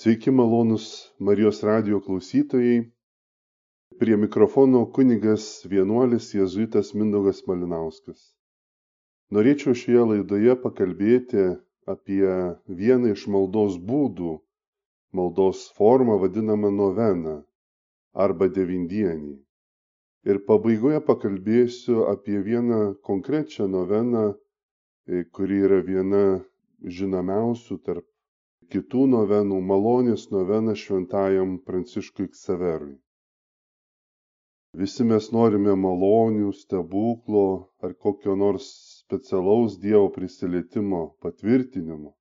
Sveiki malonus Marijos radio klausytojai. Prie mikrofono kunigas vienuolis jėzuitas Mindaugas Malinauskas. Norėčiau šioje laidoje pakalbėti apie vieną iš maldos būdų, maldos formą vadinamą noveną arba devindienį. Ir pabaigoje pakalbėsiu apie vieną konkrečią noveną, e, kuri yra viena žinomiausių tarp kitų novenų malonės novena šventajam Pranciškui Ksaverui. Visi mes norime malonių, stebuklo ar kokio nors specialaus Dievo prisilietimo patvirtinimo.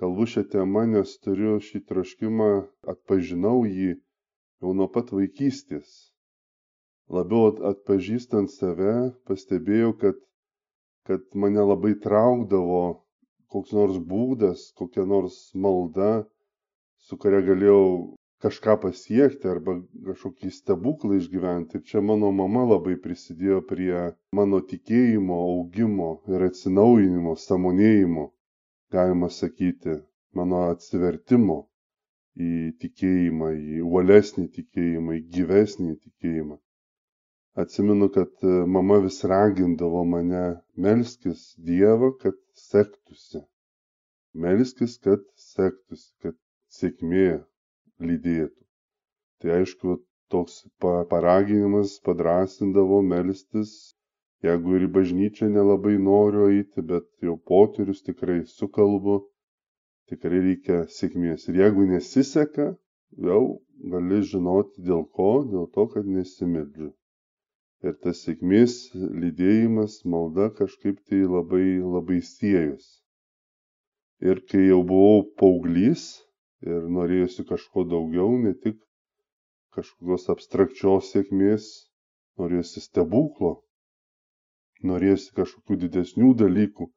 Kalbu šią temą, nes turiu šį troškimą, atpažinau jį jau nuo pat vaikystės. Labiau atpažįstant save, pastebėjau, kad, kad mane labai traukdavo koks nors būdas, kokia nors malda, su kuria galėjau kažką pasiekti arba kažkokį stebuklą išgyventi. Ir čia mano mama labai prisidėjo prie mano tikėjimo augimo ir atsinaujinimo, samonėjimo, galima sakyti, mano atsivertimo į tikėjimą, į uolesnį tikėjimą, į gyvesnį tikėjimą. Atsimenu, kad mama vis ragindavo mane melskis Dievą, kad sektųsi. Melskis, kad sektųsi, kad sėkmė lydėtų. Tai aišku, toks paraginimas padrasindavo melstis, jeigu ir į bažnyčią nelabai noriu eiti, bet jau poterius tikrai sukalbu, tikrai reikia sėkmės. Ir jeigu nesiseka, jau gali žinoti dėl ko, dėl to, kad nesimedžiu ir tas sėkmės lydėjimas, malda kažkaip tai labai, labai siejus. Ir kai jau buvau paauglys ir norėjusi kažko daugiau, ne tik kažkokios abstrakčios sėkmės, norėjusi stebuklo, norėjusi kažkokių didesnių dalykų,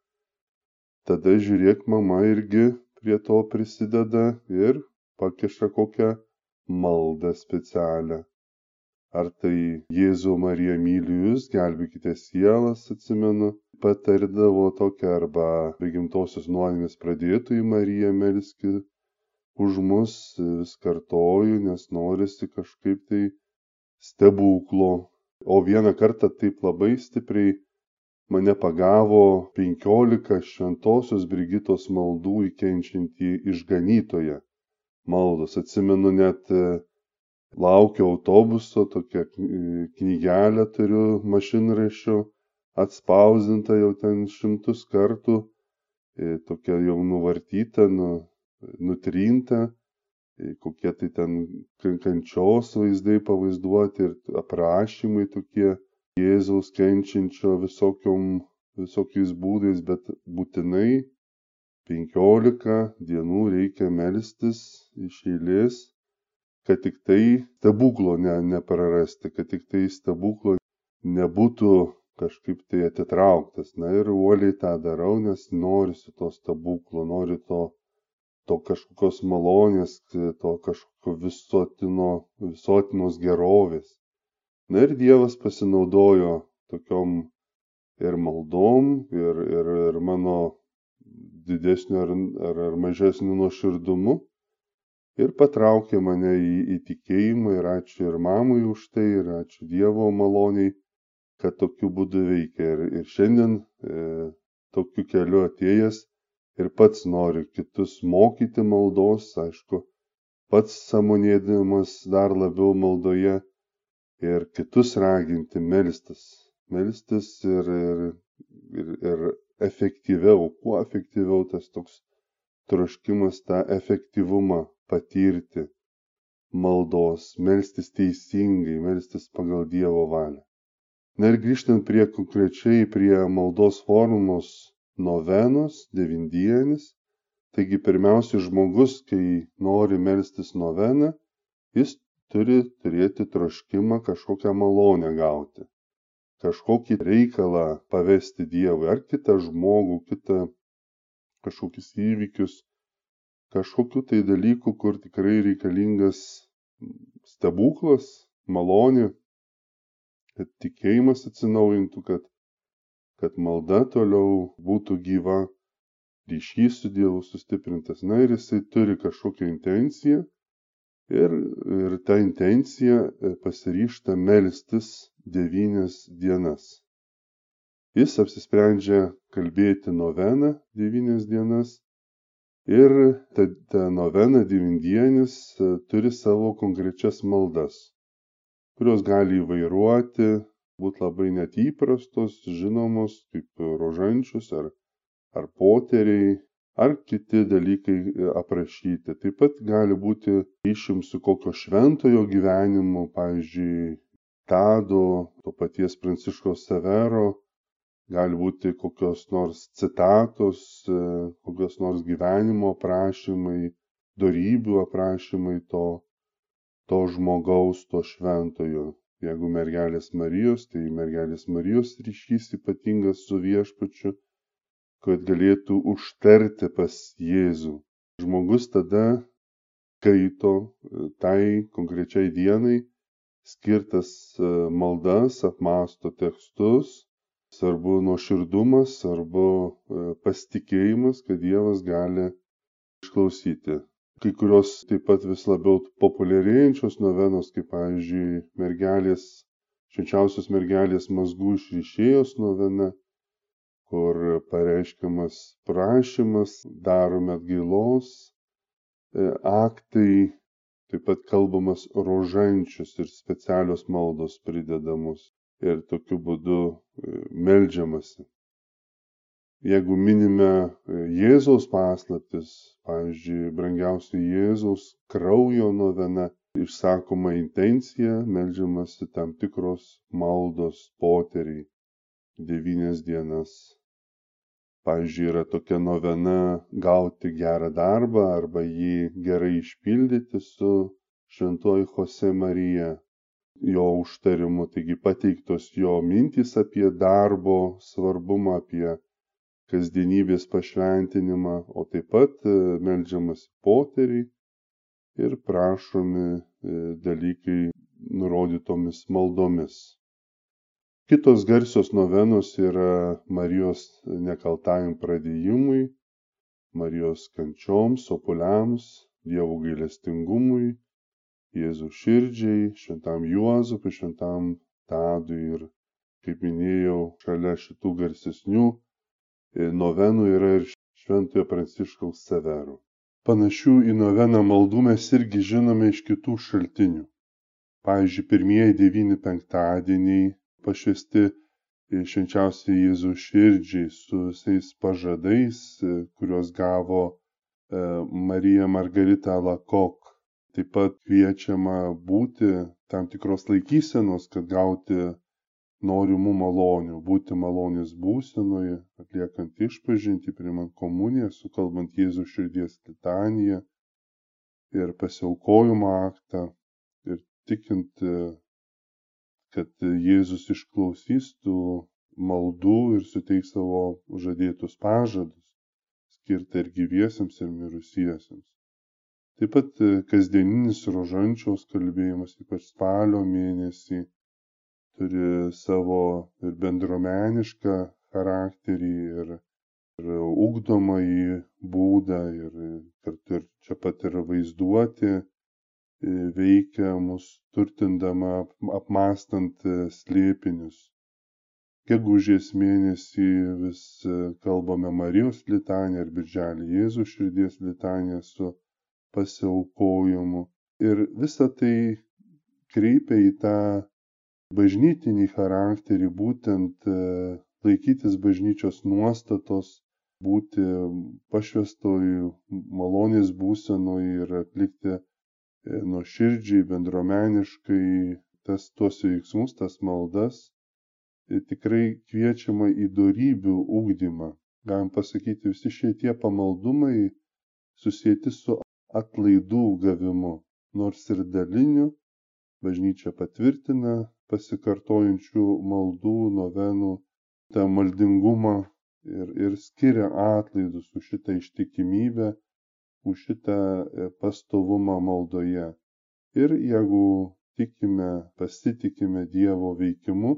tada žiūrėk, mama irgi prie to prisideda ir pakiša kokią maldą specialią ar tai Jėzau Marija myliu jūs, gelbėkite sielas, atsimenu, patardavo tokią arba be gimtosios nuodėmės pradėtojų Mariją melski už mus, vis kartoju, nes norisi kažkaip tai stebuklo. O vieną kartą taip labai stipriai mane pagavo penkiolika šventosios Brigitos maldų įkenčiantį išganytoje maldos. Atsimenu net laukiu autobuso, tokią knygelę turiu mašinraščių, atspausdinta jau ten šimtus kartų, tokia jau nuvartyta, nu, nutrinta, kokie tai ten kančios vaizdai pavaizduoti ir aprašymai tokie Jėzaus kenčiančio visokiom, visokiais būdais, bet būtinai 15 dienų reikia melstis iš eilės kad tiktai stebuklo ne, neprarasti, kad tiktai stebuklo nebūtų kažkaip tai atitrauktas. Na ir uoliai tą darau, nes norisi to stebuklo, nori to, to kažkokios malonės, to kažkokio visuotino, visuotinos gerovės. Na ir Dievas pasinaudojo tokiom ir maldom, ir, ir, ir mano didesniu ar, ar, ar mažesniu nuoširdumu ir patraukė mane į, į tikėjimą ir ačiū ir mamai už tai, ir ačiū Dievo maloniai, kad tokiu būdu veikia. Ir, ir šiandien e, tokiu keliu atėjęs ir pats noriu kitus mokyti maldos, aišku, pats samonėdamas dar labiau maldoje ir kitus raginti melstis. Melstis ir, ir, ir, ir efektyviau, kuo efektyviau tas toks troškimas tą efektyvumą patirti maldos, melstis teisingai, melstis pagal Dievo valią. Na ir grįžtant prie konkrečiai prie maldos formos novenos, devindienis, taigi pirmiausia žmogus, kai nori melstis noveną, jis turi turėti troškimą kažkokią malonę gauti, kažkokį reikalą pavesti Dievui ar kitą žmogų, kitą kažkokius įvykius, kažkokių tai dalykų, kur tikrai reikalingas stebuklas, malonė, kad tikėjimas atsinaujintų, kad, kad malda toliau būtų gyva. ryšys su Dievu sustiprintas. Na ir jisai turi kažkokią intenciją ir, ir ta intencija e, pasiryšta melstis devynias dienas. Jis apsisprendžia kalbėti noveną devynias dienas ir ta, ta novena devindienis e, turi savo konkrečias maldas, kurios gali įvairuoti, būti labai net įprastos, žinomos kaip rožančius ar ar poteriai ar kiti dalykai e, aprašyti. Taip pat gali būti ryšium su kokio šventojo gyvenimu pavyzdžiui tado to paties pranciškaus severo gali būti kokios nors citatos e, kokios nors gyvenimo aprašymai dorybių aprašymai to to žmogaus to šventojo jeigu mergelės marijos tai mergelės marijos ryšys ypatingas su viešpačiu kad galėtų užtarti pas Jėzų. Žmogus tada skaito e, tai konkrečiai dienai skirtas e, maldas, apmąsto tekstus, svarbu nuoširdumas, svarbu e, pasitikėjimas, kad Dievas gali išklausyti. Kai kurios taip pat vis labiau populiarėjančios novenos, kaip pavyzdžiui, mergelės, švenčiausios mergelės mazgų išryšėjos novena, kur pareiškiamas prašymas, daromi atgailos e, aktai, taip pat kalbamas rožančius ir specialios maldos pridedamos ir tokiu būdu e, meldžiamasi. Jeigu minime e, Jėzaus paslaptis, pavyzdžiui, brangiausių Jėzaus kraujo novena, išsakoma intencija, meldžiamasi tam tikros maldos poteriai devynias dienas pavyzdžiui yra tokia novena gauti gerą darbą arba jį gerai išpildyti su šventuoju Jose Marija, jo užtarimu, taigi pateiktos jo mintys apie darbo svarbumą, apie kasdienybės pašventinimą, o taip pat e, melžiamas poteriai ir prašomi e, dalykai nurodytomis maldomis. Kitos garsios novenos yra Marijos nekaltajam pradėjimui, Marijos kančioms, opuliams, Dievo gailestingumui, Jėzų širdžiai, šventam Juozapui, šventam Tadui ir, kaip minėjau, šalia šitų garsesnių e, novenų yra ir šventojo Pranciškaus Severo. Panašių į noveną maldų mes irgi žinome iš kitų šaltinių. Pavyzdžiui, pirmieji devyni penktadieniai pašvesti švenčiausiai Jėzaus širdžiai su visais pažadais, kuriuos gavo e, Marija Margarita Lakok. Taip pat kviečiama būti tam tikros laikysenos, kad gauti norimų malonių, būti malonės būsenoje, atliekant išpažinti, primant komuniją, sukalbant Jėzų širdies litaniją ir pasiaukojimo aktą ir tikint kad Jėzus išklausys tų maldų ir suteiks savo žadėtus pažadus, skirtą ir gyviesiems, ir mirusiesiems. Taip pat e, kasdieninis rožančiaus kalbėjimas, ypač spalio mėnesį, turi savo ir bendromenišką charakterį, ir, ir ugdomąjį būdą, ir kartu ir čia pat yra vaizduoti veikia mus turtindama apmąstant e, slėpinius. Gegužės mėnesį vis e, kalbame Marijos litaniją ir birželį Jėzų širdies litaniją su pasiaukojimu. Ir visa tai kreipia į tą bažnytinį charakterį, būtent e, laikytis bažnyčios nuostatos, būti pašvestojų malonės būsenoje ir atlikti E, nuoširdžiai, bendruomeniškai tas, tuos veiksmus, tas maldas, e, tikrai kviečiama į darybių ūkdymą. Galim pasakyti, visi šitie pamaldumai susijęti su atlaidų gavimu, nors ir daliniu, bažnyčia patvirtina pasikartojančių maldų, novenų, tą maldingumą ir, ir skiria atlaidus už šitą ištikimybę už šitą e, pastovumą maldoje. Ir jeigu tikime, pasitikime Dievo veikimu,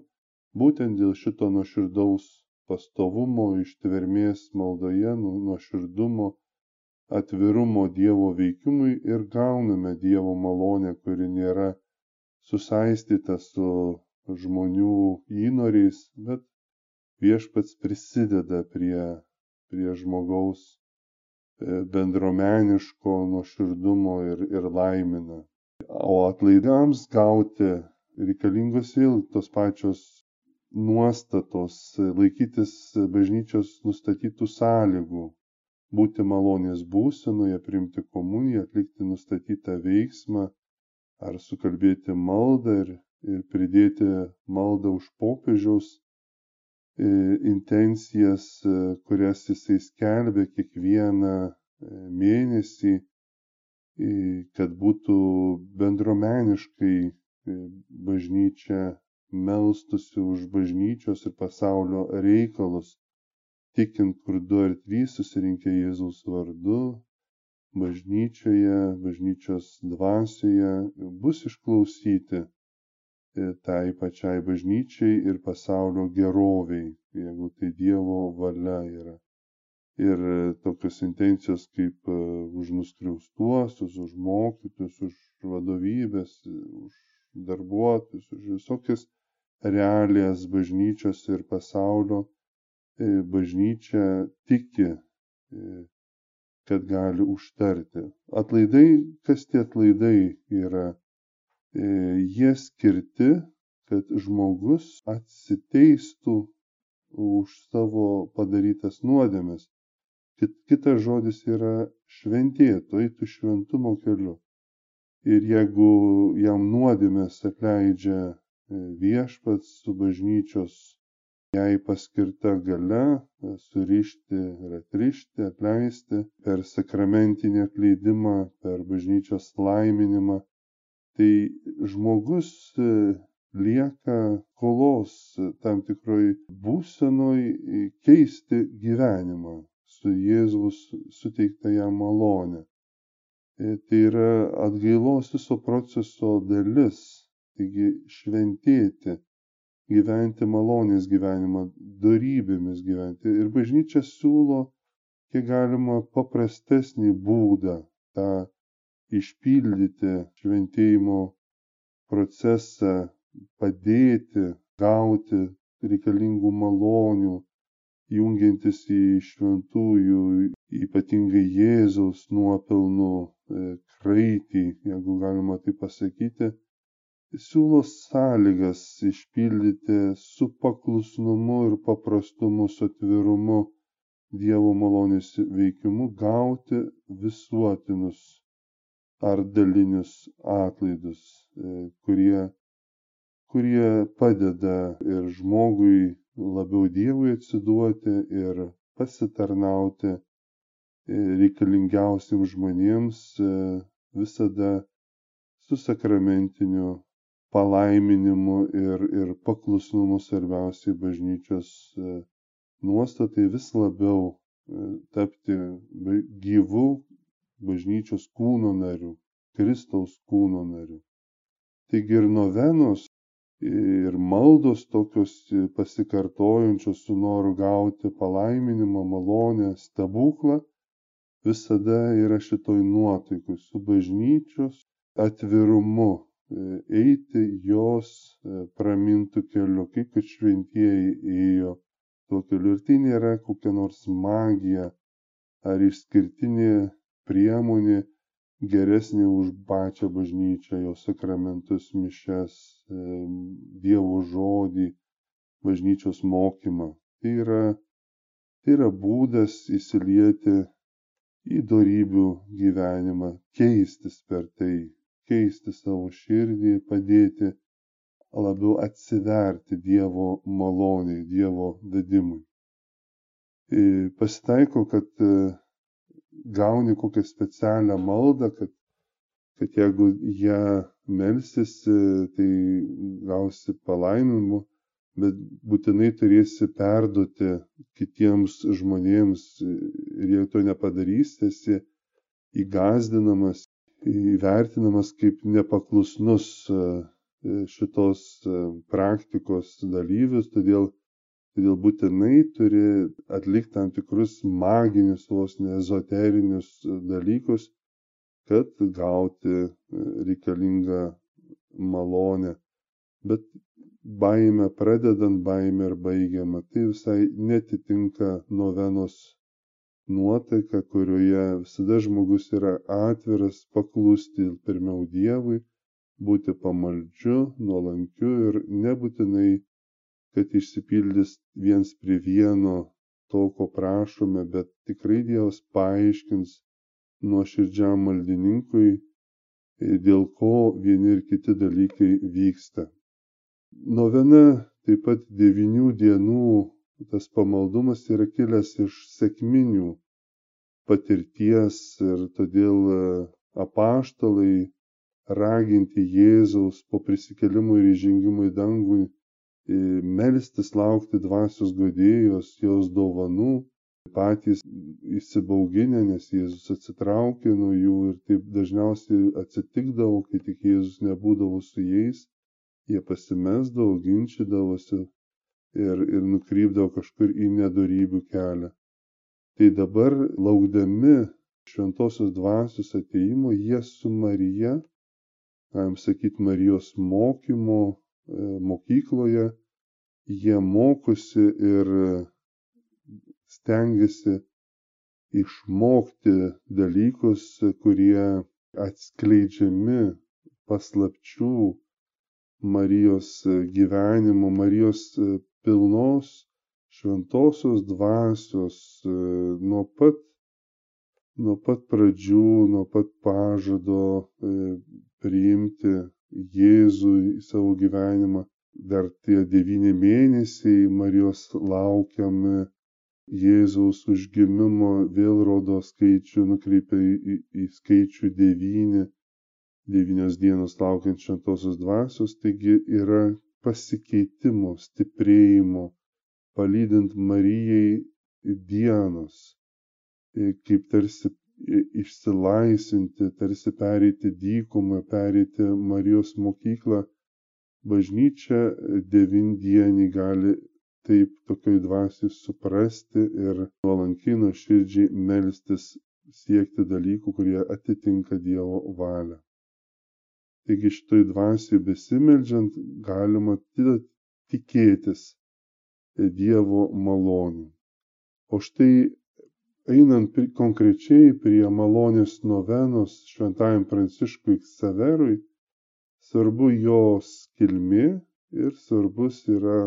būtent dėl šito nuoširdaus pastovumo, ištvermės maldoje, nu, nuoširdumo, atvirumo Dievo veikimui ir gauname Dievo malonę, kuri nėra susaistyta su žmonių įnoriais, bet viešpats prisideda prie, prie žmogaus e, bendromeniško nuoširdumo ir, ir laimina. O atlaidams gauti reikalingos vėl tos pačios nuostatos, laikytis bažnyčios nustatytų sąlygų, būti malonės būsenoje, priimti komuniją, atlikti nustatytą veiksmą ar sukalbėti maldą ir, ir pridėti maldą už popiežiaus E, intencijas, e, kurias jisai skelbia kiekvieną e, mėnesį, kad būtų bendromeniškai bažnyčia melstusi už bažnyčios ir pasaulio reikalus, tikint, kur du ar trys susirinkę Jėzaus vardu, bažnyčioje, bažnyčios dvasioje bus išklausyti tai pačiai bažnyčiai ir pasaulio geroviai, jeigu tai Dievo valia yra. Ir tokios intencijos kaip e, už nuskriaustuosius, už mokytus, už vadovybės, už darbuotojus, už visokias realijas bažnyčios ir pasaulio, e, bažnyčia tiki, e, kad gali užtarti. Atlaidai, kas tie atlaidai yra? E, jie skirti, kad žmogus atsiteistų už savo padarytas nuodėmes. Kitas žodis yra šventėtų, eitų šventumo keliu. Ir jeigu jam nuodėmės atleidžia e, viešpats su bažnyčios jai paskirta gale e, surišti ir atrišti, atleisti per sakramentinį atleidimą, per bažnyčios laiminimą, tai žmogus e, lieka kolos tam tikroj būsenoj e, keisti gyvenimą su Jėzaus suteikta jam malonė. E, tai yra atgailos viso proceso dalis, taigi šventėti, gyventi malonės gyvenimą, darybėmis gyventi. Ir bažnyčia siūlo kiek galima paprastesnį būdą tą išpildyti šventėjimo procesą, padėti gauti reikalingų malonių, jungiantis į šventųjų, ypatingai Jėzaus nuopelnų e, kraitį, jeigu galima tai pasakyti, siūlo sąlygas išpildyti su paklusnumu ir paprastumu, su atvirumu Dievo malonės veikimu gauti visuotinus ar dalinius atlaidus, e, kurie, kurie padeda ir žmogui labiau Dievui atsiduoti ir pasitarnauti e, reikalingiausiams žmonėms e, visada su sakramentiniu palaiminimu ir, ir paklusnumu svarbiausiai bažnyčios nuostatai vis labiau tapti gyvų bažnyčios kūno nariu, Kristaus kūno nariu. Taigi ir novenos, ir maldos tokios pasikartojančios su noru gauti palaiminimą, malonę, stebuklą, visada yra šitoj nuotaikui su bažnyčios atvirumu e, eiti jos e, pramintų keliu, kaip kad šventieji ėjo tuo keliu. Ir tai nėra kokia nors magija ar išskirtinė priemonė geresnė už pačią bažnyčią, jos sakramentus, mišes, Dievo žodį, bažnyčios mokymą. Tai yra, tai yra būdas įsilieti į darybių gyvenimą, keistis per tai, keisti savo širdį, padėti labiau atsiverti Dievo maloniai, Dievo vedimui. Pasitaiko, kad gauni kokią specialią maldą, kad, kad jeigu ją melsysi, tai gausi palaiminimu, bet būtinai turėsi perduoti kitiems žmonėms ir jei to nepadarysi, esi įgazdinamas, įvertinamas kaip nepaklusnus e, šitos e, praktikos dalyvis, todėl Todėl būtinai turi atlikti tam tikrus maginius, vos neezoterinius dalykus, kad gauti e, reikalingą malonę. Bet baime pradedant, baime ir baigiama, tai visai netitinka novenos nuotaika, kurioje visada žmogus yra atviras paklusti pirmiau Dievui, būti pamaldžiu, nuolankiu ir nebūtinai, kad išsipildys viens prie vieno to, ko prašome, bet tikrai Dievas paaiškins nuoširdžiam maldininkui, dėl ko vieni ir kiti dalykai vyksta. Novena taip pat devinių dienų tas pamaldumas yra kilęs iš sekminių patirties ir todėl apaštalai raginti Jėzaus po prisikėlimo ir įžengimo į dangų melstis, laukti dvasios godėjos, jos dovanų, patys įsibauginę, nes Jėzus atsitraukė nuo jų ir taip dažniausiai atsitikdavo, kai tik Jėzus nebūdavo su jais, jie pasimesdavo, ginčydavosi ir, ir nukrypdavo kažkur į nedarybių kelią. Tai dabar laukdami šventosios dvasios ateimo, jie su Marija galim sakyti, Marijos mokymo e, mokykloje, jie mokosi ir stengiasi išmokti dalykus, kurie atskleidžiami paslapčių Marijos gyvenimo, Marijos pilnos šventosios dvasios e, nuo pat nuo pat pradžių, nuo pat pažado e, priimti Jėzų į savo gyvenimą. Dar tie devyni mėnesiai Marijos laukiami Jėzaus užgimimo vėl rodo skaičių, nukreipia į, į, į skaičių devyni, devynios dienos laukiant šventosios dvasios, taigi yra pasikeitimo, stiprėjimo, palydint Marijai dienos kaip tarsi išsilaisvinti, tarsi pereiti dykumą, pereiti Marijos mokyklą. Bažnyčia devindienį gali taip tokioj dvasiai suprasti ir nuolankiai nuoširdžiai melstis siekti dalykų, kurie atitinka Dievo valią. Taigi šitoj dvasiai besimeldžiant galima tikėtis Dievo malonių. O štai einant konkrečiai prie malonės novenos šventajam Pranciškui Ksaverui, svarbu jos kilmė ir svarbus yra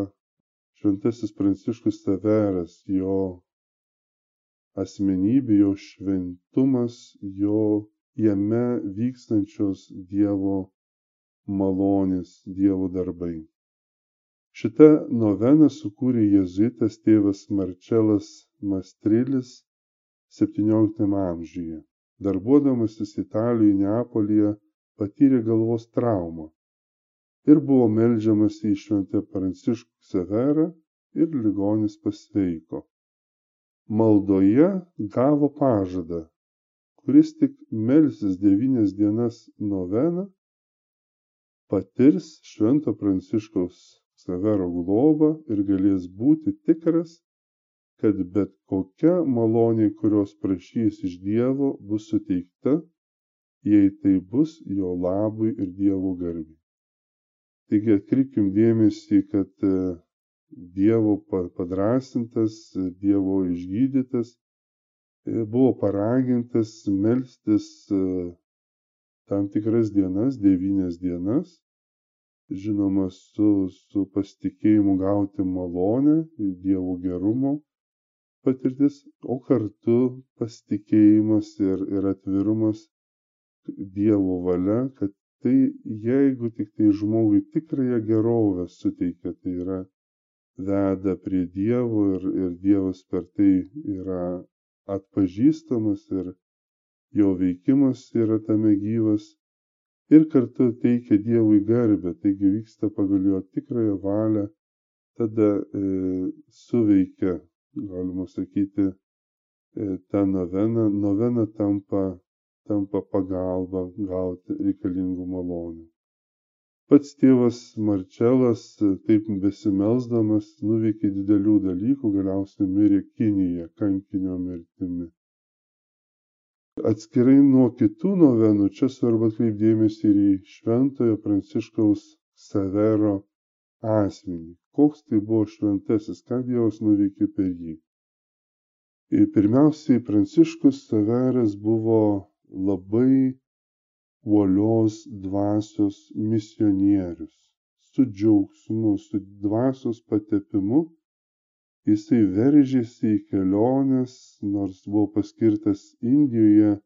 šventasis Pranciškus Ksaveras, jo asmenybė, jo šventumas, jo jame vykstančios Dievo malonės, Dievo darbai. Šitą noveną sukūrė jezuitas tėvas Marčelas Mastrilis XVII amžiuje. Darbuodamasis Italijoje Neapolyje patyrė galvos traumą ir buvo melžiamasi į šventę Pranciškų Severą ir ligonis pasveiko. Maldoje gavo pažadą, kuris tik melsis devynias dienas noveną, patirs švento Pranciškaus Severo globą ir galės būti tikras, kad bet kokia malonė, kurios prašys iš Dievo, bus suteikta, jei tai bus jo labui ir Dievo garbei. Taigi atkreipkim dėmesį, kad e, Dievo padrasintas, Dievo išgydytas buvo paragintas melstis e, tam tikras dienas, devynias dienas, žinoma, su, su pasitikėjimu gauti malonę, Dievo gerumo patirtis, o kartu pasitikėjimas ir, ir atvirumas Dievo valia, kad tai jeigu tik tai žmogui tikrąją gerovę suteikia, tai yra veda prie Dievo ir, ir Dievas per tai yra atpažįstamas ir jo veikimas yra tame gyvas ir kartu teikia Dievui garbę, taigi vyksta pagal jo tikrąją valią, tada e, suveikia galima sakyti, e, ta novena, novena tampa, tampa pagalba gauti reikalingų malonių. Pats tėvas Marčelas, taip besimelsdamas, nuveikė didelių dalykų, galiausiai mirė Kinijoje kankinio mirtimi. Atskirai nuo kitų novenų čia svarbu atkreipdėmėsi ir į Šventojo Pranciškaus Savero asmenį. Koks tai buvo šventasis, ką Dievas nuveikė per jį. Ir pirmiausiai Pranciškus Saveras buvo labai uolios dvasios misionierius. Su džiaugsmu, su dvasios patepimu jisai veržėsi į keliones, nors buvo paskirtas Indijoje e,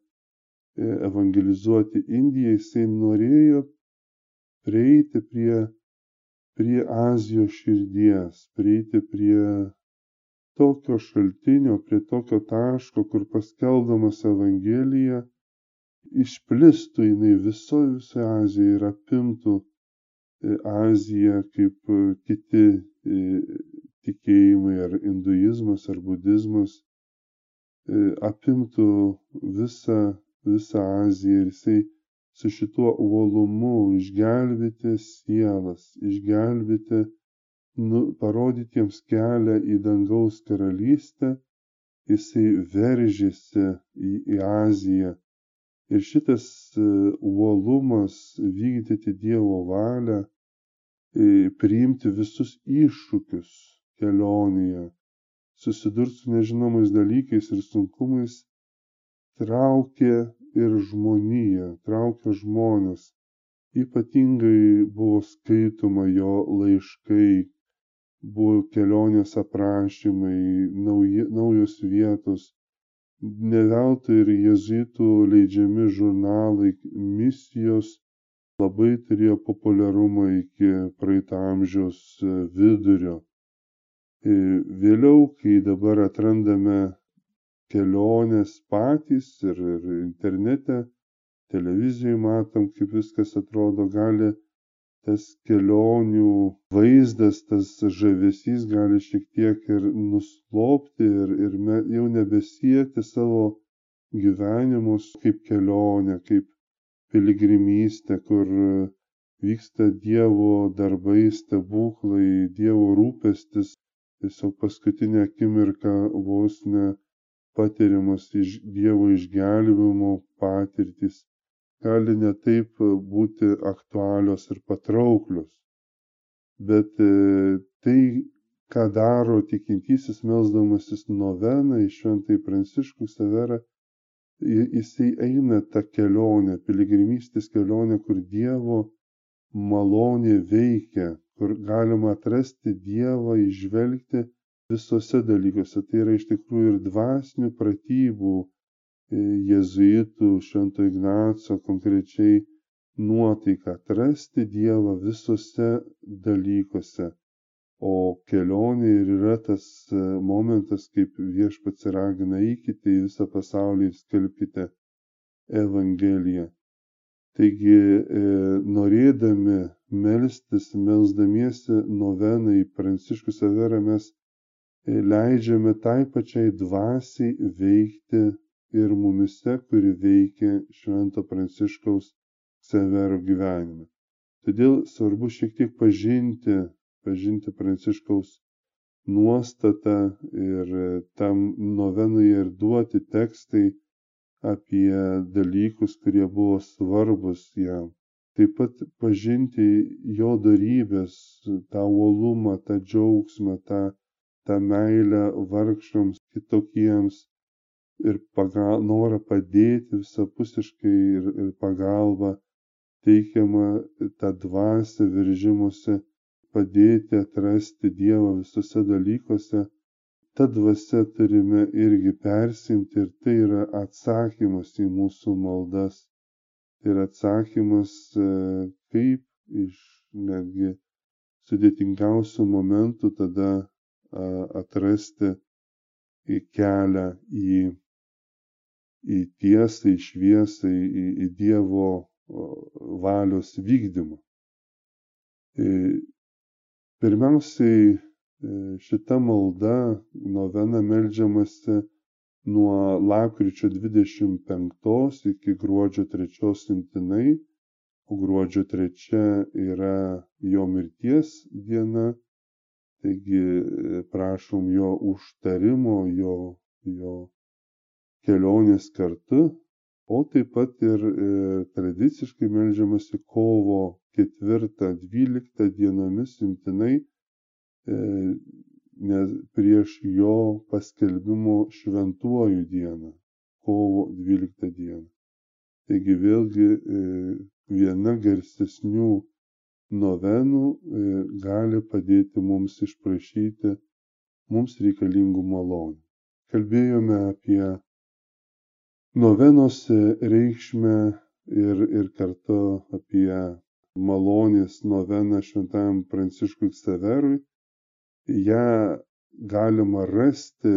evangelizuoti Indiją, jisai norėjo prieiti prie, prie Azijos širdies, prieiti prie tokio šaltinio, prie tokio taško, kur paskeldamas Evangeliją išplistų jinai visoje visoje Azijoje ir apimtų e, Aziją kaip e, kiti e, tikėjimai ar hinduizmas ar budizmas apimtų visą, visą Aziją ir jisai su šituo uolumu išgelbėti sielas, išgelbėti nu, parodyti jiems kelią į dangaus karalystę, jisai veržėsi į, į Aziją. Ir šitas e, uolumas vykdyti Dievo valią, e, priimti visus iššūkius kelionėje, susidurti su nežinomais dalykais ir sunkumais, traukė ir žmoniją, traukė žmonės. Ypatingai buvo skaitoma jo laiškai buvo kelionės aprašymai, nauji, naujos vietos. Ne veltui ir jezuitų leidžiami žurnalai misijos labai turėjo populiarumą iki praeito amžiaus vidurio. E, vėliau, kai dabar atrandame keliones patys ir, ir internete, televizijoje matom, kaip viskas atrodo, gali tas kelionių vaizdas, tas žavesys gali šiek tiek ir nuslopti ir, ir me, jau nebesieti savo gyvenimus kaip kelionę, kaip piligrimystę, kur vyksta Dievo darbai, stebuklai, Dievo rūpestis, tiesiog paskutinę akimirką vos ne patiriamas iš Dievo išgelbimo patirtis gali ne taip e, būti aktualios ir patrauklios. Bet e, tai, ką daro tikintysis melzdamasis noveną į šventai pranciškų severą, jisai eina tą kelionę, piligrimystės kelionę, kur Dievo malonė veikia, kur galima atrasti Dievą, išvelgti visose dalykuose. Tai yra iš tikrųjų ir dvasinių pratybų jėzuitų švento Ignaco konkrečiai nuotaiką atrasti Dievą visose dalykuose. O kelionė ir yra tas e, momentas, kaip viešpats ragina eikite į visą pasaulį ir skelbkite Evangeliją. Taigi, e, norėdami melstis, melsdamiesi novenai Pranciškų Saverą, mes e, leidžiame tai pačiai dvasiai veikti ir mumyse, kuri veikia Švento Pranciškaus Severo gyvenime. Todėl svarbu šiek tiek pažinti, pažinti Pranciškaus nuostatą ir tam novenuje ir duoti tekstai apie dalykus, kurie buvo svarbus jam. Taip pat pažinti jo darybės, tą uolumą, tą džiaugsmą, tą, tą meilę vargšams, kitokiems, ir pagal, norą padėti visapusiškai ir, ir pagalba teikiama tą dvasę veržimuose padėti atrasti Dievą visose dalykuose, ta dvasia turime irgi persimti ir tai yra atsakymas į mūsų maldas. Tai yra atsakymas, e, kaip iš netgi sudėtingiausių momentų tada atrasti kelią į į tiesą, į šviesą, į, į Dievo valios vykdymą. E, pirmiausiai e, šita malda, novena melžiamasi nuo lapkričio 25 iki gruodžio 3 imtinai, o gruodžio trečia yra jo mirties diena, taigi prašom jo užtarimo, jo, jo kelionės kartu, o taip pat ir e, tradiciškai melžiamasi kovo ketvirtą, dvyliktą dienomis imtinai e, nes prieš jo paskelbimo šventuoju dieną, kovo 12 dieną. Taigi vėlgi e, viena garsesnių novenų e, gali padėti mums išprašyti mums reikalingų malonių. Kalbėjome apie novenos reikšmę ir, ir kartu apie malonės noveną šventajam Pranciškui Ksaverui ją galima rasti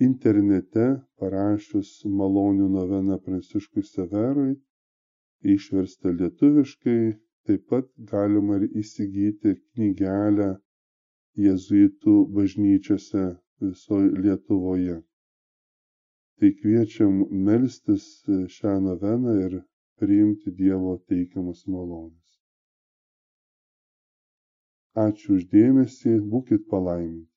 internete parašius malonių noveną Pranciškui Severui, išversta lietuviškai, taip pat galima ir įsigyti knygelę jėzuitų bažnyčiose visoje Lietuvoje. Tai kviečiam melstis šią noveną ir priimti Dievo teikiamus malonės. Ačiū uždėmesį, būkit palaiminti.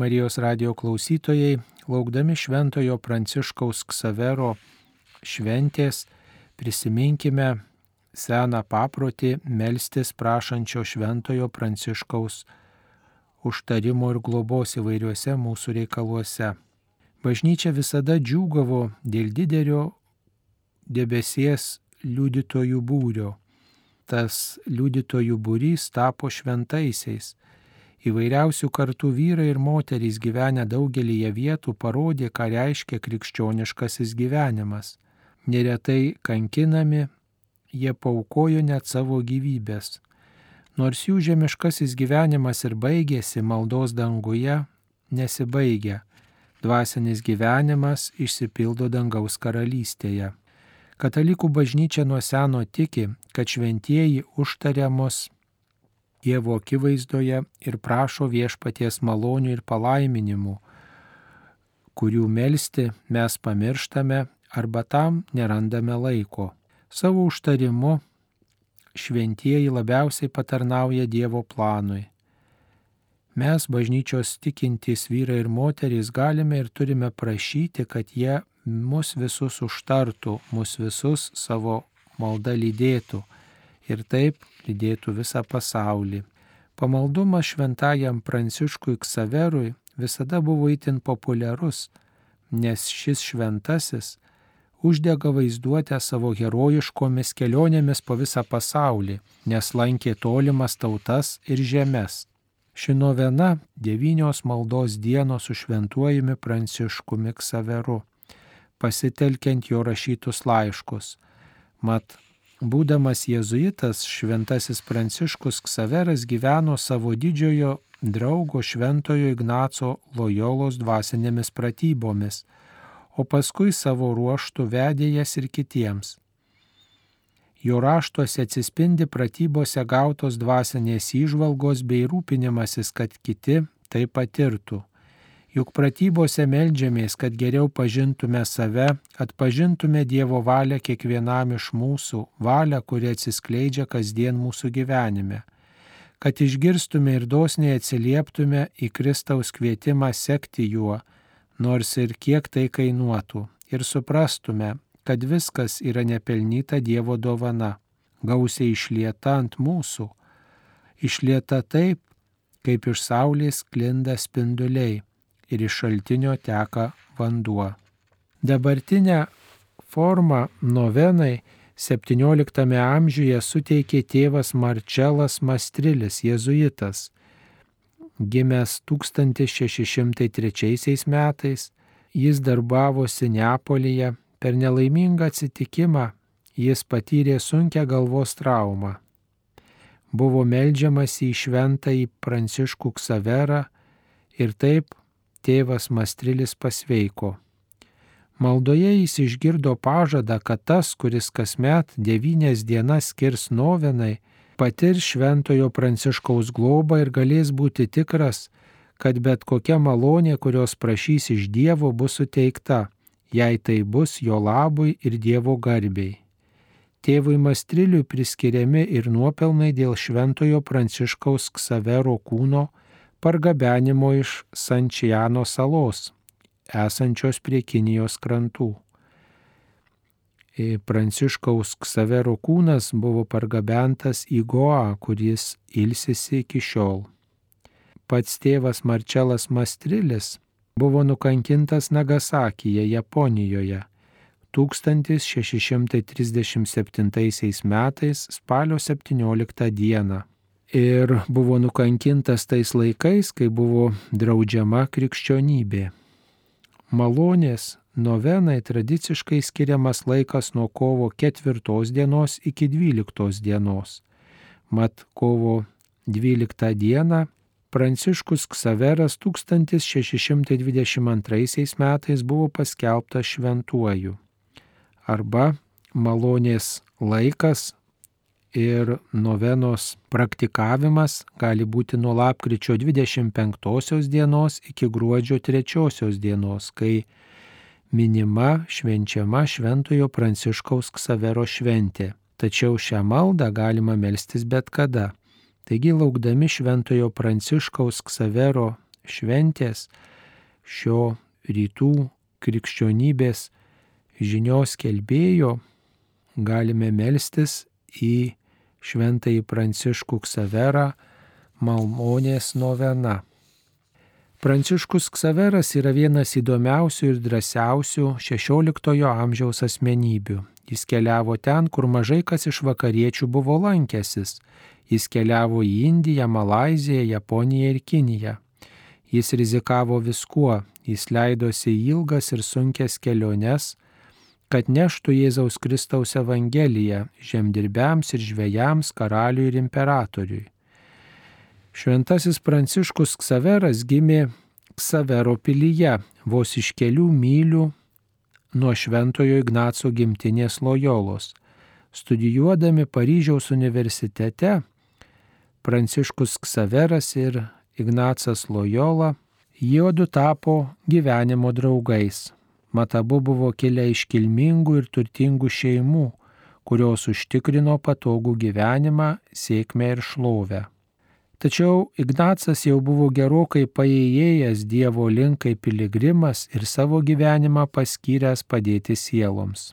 Marijos radio klausytojai, laukdami Šventojo Pranciškaus Ksavero šventės, prisiminkime seną paprotį melstis prašančio Šventojo Pranciškaus užtarimo ir globos įvairiuose mūsų reikaluose. Bažnyčia visada džiūgavo dėl didelio debesies liudytojų būrio. Tas liudytojų būrys tapo šventaisiais Įvairiausių kartų vyrai ir moterys gyvenę daugelįje vietų parodė, ką reiškia krikščioniškasis gyvenimas. Neretai kankinami, jie paukojo net savo gyvybės. Nors jų žemiškasis gyvenimas ir baigėsi maldos danguje, nesibaigia. Dvasinis gyvenimas išsipildo dangaus karalystėje. Katalikų bažnyčia nuo seno tiki, kad šventieji užtariamos Dievo akivaizdoje ir prašo viešpaties malonių ir palaiminimų, kurių melstį mes pamirštame arba tam nerandame laiko. Savo užtarimu šventieji labiausiai patarnauja Dievo planui. Mes, bažnyčios tikintys vyrai ir moterys, galime ir turime prašyti, kad jie mus visus užtartų, mus visus savo maldą lydėtų ir taip lydėtų visą pasaulį. Pamaldumas šventajam Pranciškui Ksaverui visada buvo itin populiarus, nes šis šventasis uždega vaizduotę savo herojiškomis kelionėmis po visą pasaulį, nes lankė tolimas tautas ir žemės. Ši novena devynios maldos dienos su šventuojami Pranciškumi Ksaveru, pasitelkiant jo rašytus laiškus. Mat, Būdamas jėzuitas, šventasis Pranciškus Ksaveras gyveno savo didžiojo draugo šventojo Ignaco Lojolos dvasinėmis pratybomis, o paskui savo ruoštų vedė jas ir kitiems. Jo raštuose atsispindi pratybose gautos dvasinės įžvalgos bei rūpinimasis, kad kiti tai patirtų. Juk pratybose melžiamės, kad geriau pažintume save, atpažintume Dievo valią kiekvienam iš mūsų, valią, kuri atsiskleidžia kasdien mūsų gyvenime, kad išgirstume ir dosniai atsilieptume į Kristaus kvietimą sekti juo, nors ir kiek tai kainuotų, ir suprastume, kad viskas yra nepelnyta Dievo dovana, gausiai išlieta ant mūsų, išlieta taip, kaip iš saulės klinda spinduliai ir iš šaltinio teka vanduo. Dabartinę formą novenai XVII amžiuje suteikė tėvas Marčelas Mastrilis, jėzuitas, gimęs 1603 metais. Jis darbavosi Neapolyje, per nelaimingą atsitikimą jis patyrė sunkę galvos traumą. Buvo melžiamas į šventąjį Pranciškų Ksaverą ir taip tėvas Mastrilis pasveiko. Maldoje jis išgirdo pažadą, kad tas, kuris kasmet devynės dienas skirs novenai, patirs šventojo Pranciškaus globą ir galės būti tikras, kad bet kokia malonė, kurios prašys iš Dievo, bus suteikta, jei tai bus jo labui ir Dievo garbiai. Tėvui Mastriliui priskiriami ir nuopelnai dėl šventojo Pranciškaus Ksavero kūno pargabenimo iš Sančiano salos, esančios prie Kinijos krantų. Pranciškaus Ksavero kūnas buvo pargabentas į Goa, kuris ilsisi iki šiol. Pats tėvas Marčelas Mastrilis buvo nukankintas Nagasakyje, Japonijoje 1637 metais spalio 17 dieną. Ir buvo nukankintas tais laikais, kai buvo draudžiama krikščionybė. Malonės novenai tradiciškai skiriamas laikas nuo kovo 4 dienos iki 12 dienos. Mat kovo 12 dieną Pranciškus Ksaveras 1622 metais buvo paskelbtas šventuoju. Arba malonės laikas ir novenos praktikavimas gali būti nuo lapkričio 25 dienos iki gruodžio 3 dienos, kai minima švenčiama Šventojo Pranciškaus Ksavero šventė. Tačiau šią maldą galima melstis bet kada. Taigi laukdami Šventojo Pranciškaus Ksavero šventės, šio rytų krikščionybės žinios kelbėjo, galime melstis į Šventąjį Pranciškų Ksaverą malmonės novena. Pranciškus Ksaveras yra vienas įdomiausių ir drąsiausių XVI amžiaus asmenybių. Jis keliavo ten, kur mažai kas iš vakariečių buvo lankęsis. Jis keliavo į Indiją, Malaziją, Japoniją ir Kiniją. Jis rizikavo viskuo, jis leidosi ilgas ir sunkes keliones, kad neštų Jėzaus Kristaus Evangeliją žemdirbiams ir žvėjams, karaliui ir imperatoriui. Šventasis Pranciškus Ksaveras gimė Ksavero pilyje, vos iš kelių mylių nuo Šventojo Ignaco gimtinės Lojolos. Studijuodami Paryžiaus universitete, Pranciškus Ksaveras ir Ignacas Lojola, jiedu tapo gyvenimo draugais. Mat abu buvo kilę iš kilmingų ir turtingų šeimų, kurios užtikrino patogų gyvenimą, sėkmę ir šlovę. Tačiau Ignacas jau buvo gerokai paėjėjęs Dievo link kaip piligrimas ir savo gyvenimą paskyręs padėti sieloms.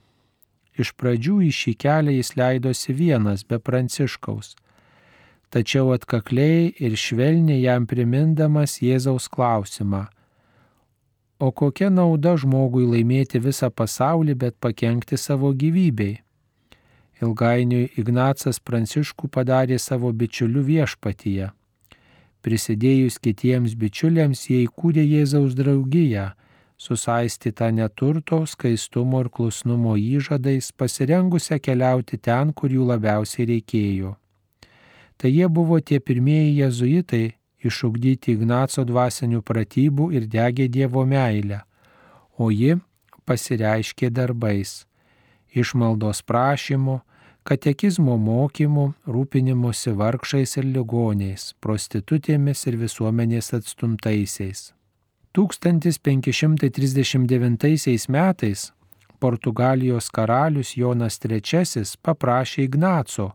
Iš pradžių į šį kelią jis leidosi vienas be pranciškaus, tačiau atkakliai ir švelniai jam primindamas Jėzaus klausimą O kokia nauda žmogui laimėti visą pasaulį, bet pakengti savo gyvybei? Ilgainiui Ignacas Pranciškų padarė savo bičiulių viešpatyje. Prisidėjus kitiems bičiuliams jie įkūrė Jėzaus draugiją, susaistytą neturto, skaistumo ir klusnumo įžadais, pasirengusią keliauti ten, kur jų labiausiai reikėjo. Tai jie buvo tie pirmieji jezuitai, išugdyti Ignaco dvasinių pratybų ir degė Dievo meilę, o ji pasireiškė darbais - išmaldos prašymu, katekizmo mokymu, rūpinimuose vargšais ir ligoniais, prostitutėmis ir visuomenės atstumtaisiais. 1539 metais Portugalijos karalius Jonas III paprašė Ignaco,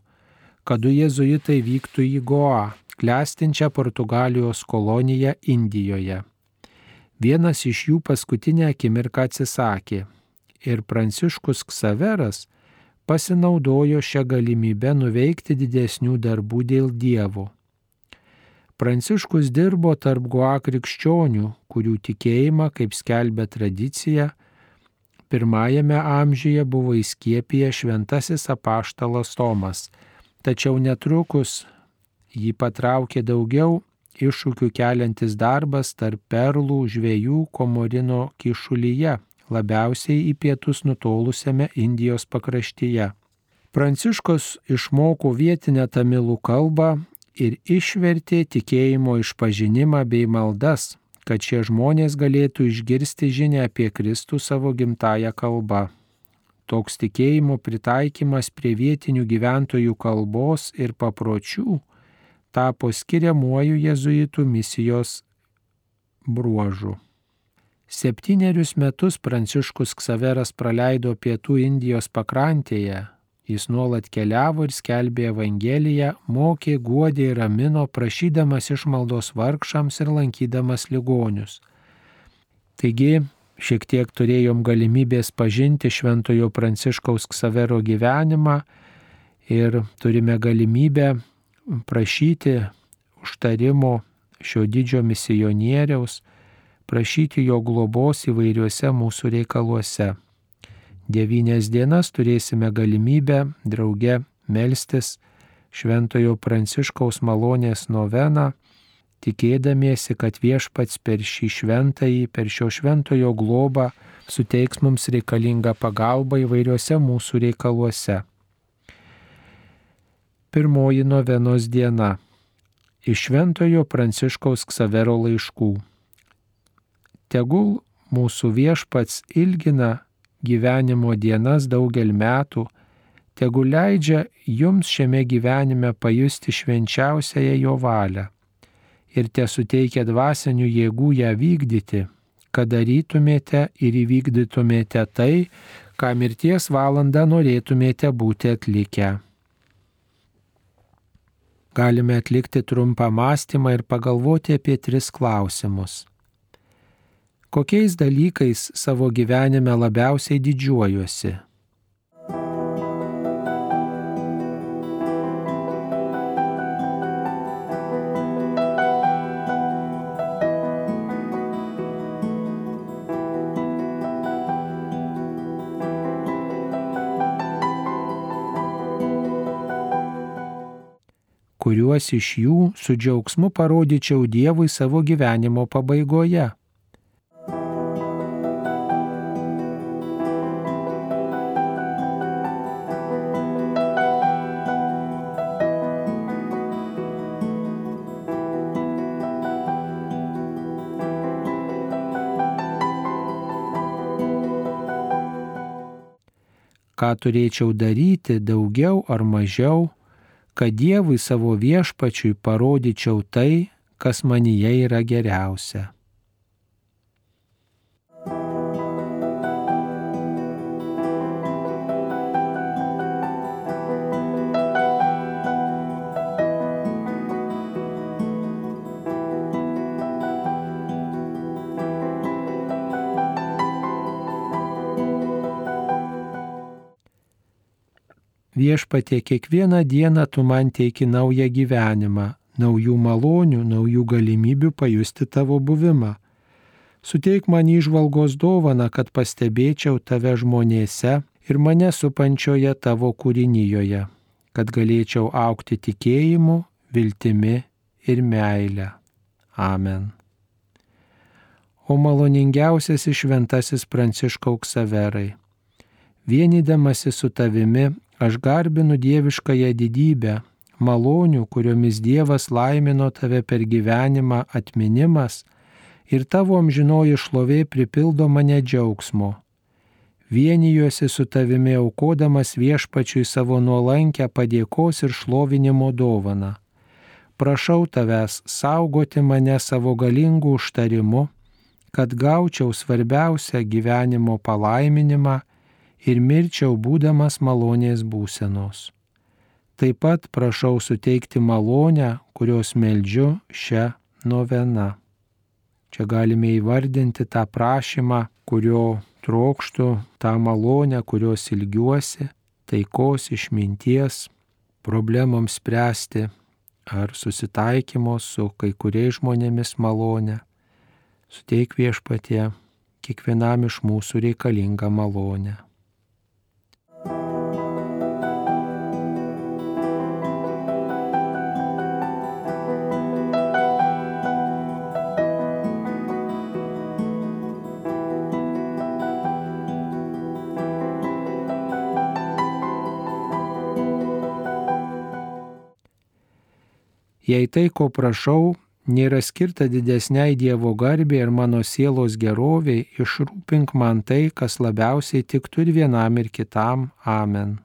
kad du jėzuitai vyktų į Goa, klestinčią Portugalijos koloniją Indijoje. Vienas iš jų paskutinę akimirką atsisakė ir Pranciškus Ksaveras pasinaudojo šią galimybę nuveikti didesnių darbų dėl Dievo. Pranciškus dirbo tarp Goa krikščionių, kurių tikėjimą, kaip skelbia tradicija, pirmajame amžiuje buvo įskiepiję šventasis apaštalas Tomas, tačiau netrukus jį patraukė daugiau iššūkių keliantis darbas tarp perlų žvėjų komorino kišulyje, labiausiai į pietus nutolusiame Indijos pakraštyje. Pranciškos išmoko vietinę tamilų kalbą ir išvertė tikėjimo išpažinimą bei maldas, kad šie žmonės galėtų išgirsti žinę apie Kristų savo gimtają kalbą. Toks tikėjimo pritaikymas prie vietinių gyventojų kalbos ir papročių tapo skiriamuoju jėzuitų misijos bruožu. Septynerius metus Pranciškus Ksaveras praleido pietų Indijos pakrantėje. Jis nuolat keliavo ir skelbė Evangeliją, mokė, guodė ir ramino, prašydamas išmaldos vargšams ir lankydamas ligonius. Taigi, šiek tiek turėjom galimybės pažinti Šventojo Pranciškaus Ksavero gyvenimą ir turime galimybę prašyti užtarimo šio didžio misionieriaus, prašyti jo globos įvairiuose mūsų reikaluose. Devynias dienas turėsime galimybę drauge melstis Šventojo Pranciškaus malonės noveną, tikėdamiesi, kad viešpats per šį šventąjį, per šio šventojo globą suteiks mums reikalingą pagalbą įvairiuose mūsų reikaluose. Pirmoji novenos diena. Iš Šventojo Pranciškaus Ksavero laiškų. Tegul mūsų viešpats ilgina gyvenimo dienas daugel metų, tegul leidžia jums šiame gyvenime pajusti švenčiausiąją jo valią ir te suteikia dvasinių jėgų ją vykdyti, kad darytumėte ir įvykdytumėte tai, ką mirties valandą norėtumėte būti atlikę galime atlikti trumpą mąstymą ir pagalvoti apie tris klausimus. Kokiais dalykais savo gyvenime labiausiai didžiuojuosi? Kuriuos iš jų su džiaugsmu parodyčiau Dievui savo gyvenimo pabaigoje. ką turėčiau daryti daugiau ar mažiau, kad Dievui savo viešpačiui parodyčiau tai, kas manyje yra geriausia. Viešpatie kiekvieną dieną tu man teiki naują gyvenimą, naujų malonių, naujų galimybių pajusti tavo buvimą. Suteik man išvalgos dovaną, kad pastebėčiau tave žmonėse ir mane supančioje tavo kūrinyjoje, kad galėčiau aukti tikėjimu, viltimi ir meile. Amen. O maloningiausias išventasis Pranciškaus Saverai, vienydamasi su tavimi Aš garbinu dieviškąją didybę, malonių, kuriomis Dievas laimino tave per gyvenimą atminimas ir tavo amžinoji šlovė pripildo mane džiaugsmo. Vienijuosi su tavimi aukodamas viešpačiui savo nuolankę padėkos ir šlovinimo dovaną. Prašau tavęs saugoti mane savo galingų užtarimu, kad gaučiau svarbiausią gyvenimo palaiminimą ir mirčiau būdamas malonės būsenos. Taip pat prašau suteikti malonę, kurios meldžiu šią noveną. Čia galime įvardinti tą prašymą, kurio trokštų, tą malonę, kurios ilgiuosi, taikos, išminties, problemoms spręsti ar susitaikymo su kai kuriais žmonėmis malonę. Suteik viešpatie kiekvienam iš mūsų reikalingą malonę. Jei tai, ko prašau, nėra skirta didesniai Dievo garbė ir mano sielos geroviai, išrūpink man tai, kas labiausiai tiktų ir vienam ir kitam. Amen.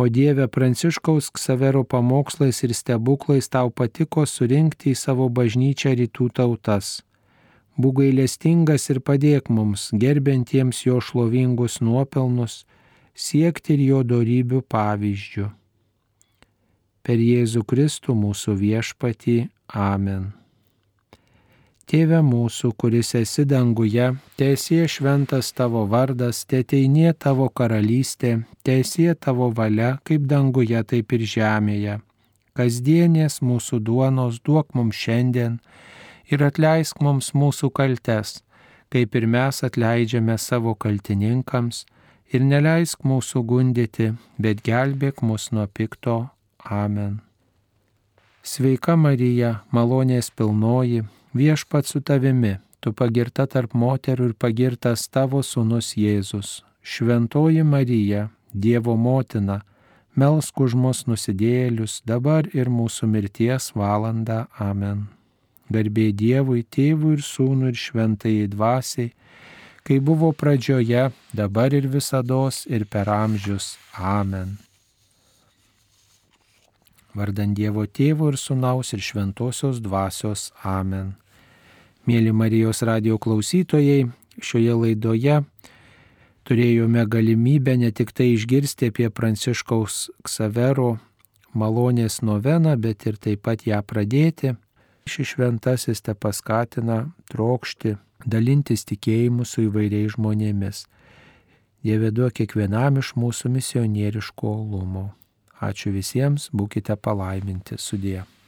O Dieve Pranciškaus Ksavero pamokslais ir stebuklais tau patiko surinkti į savo bažnyčią rytų tautas. Būk gailestingas ir padėk mums, gerbentiems jo šlovingus nuopelnus, siekti ir jo darybių pavyzdžių per Jėzų Kristų mūsų viešpatį. Amen. Tėve mūsų, kuris esi danguje, tiesie šventas tavo vardas, tėteinė tavo karalystė, tiesie tavo valia, kaip danguje, taip ir žemėje. Kasdienės mūsų duonos duok mums šiandien ir atleisk mums mūsų kaltes, kaip ir mes atleidžiame savo kaltininkams, ir neleisk mūsų gundyti, bet gelbėk mus nuo pikto. Amen. Sveika Marija, malonės pilnoji, viešpat su tavimi, tu pagirta tarp moterų ir pagirtas tavo sūnus Jėzus. Šventoji Marija, Dievo motina, melsk už mus nusidėlius dabar ir mūsų mirties valandą. Amen. Garbė Dievui, tėvui ir sūnui ir šventai dvasiai, kai buvo pradžioje, dabar ir visada ir per amžius. Amen. Vardant Dievo Tėvo ir Sūnaus ir Šventosios Dvasios. Amen. Mėly Marijos radio klausytojai, šioje laidoje turėjome galimybę ne tik tai išgirsti apie Pranciškaus Ksavero malonės noveną, bet ir taip pat ją pradėti. Šis šventasis te paskatina trokšti, dalintis tikėjimu su įvairiais žmonėmis. Dieve duok kiekvienam iš mūsų misionieriško olumo. Ačiū visiems, būkite palaiminti sudė.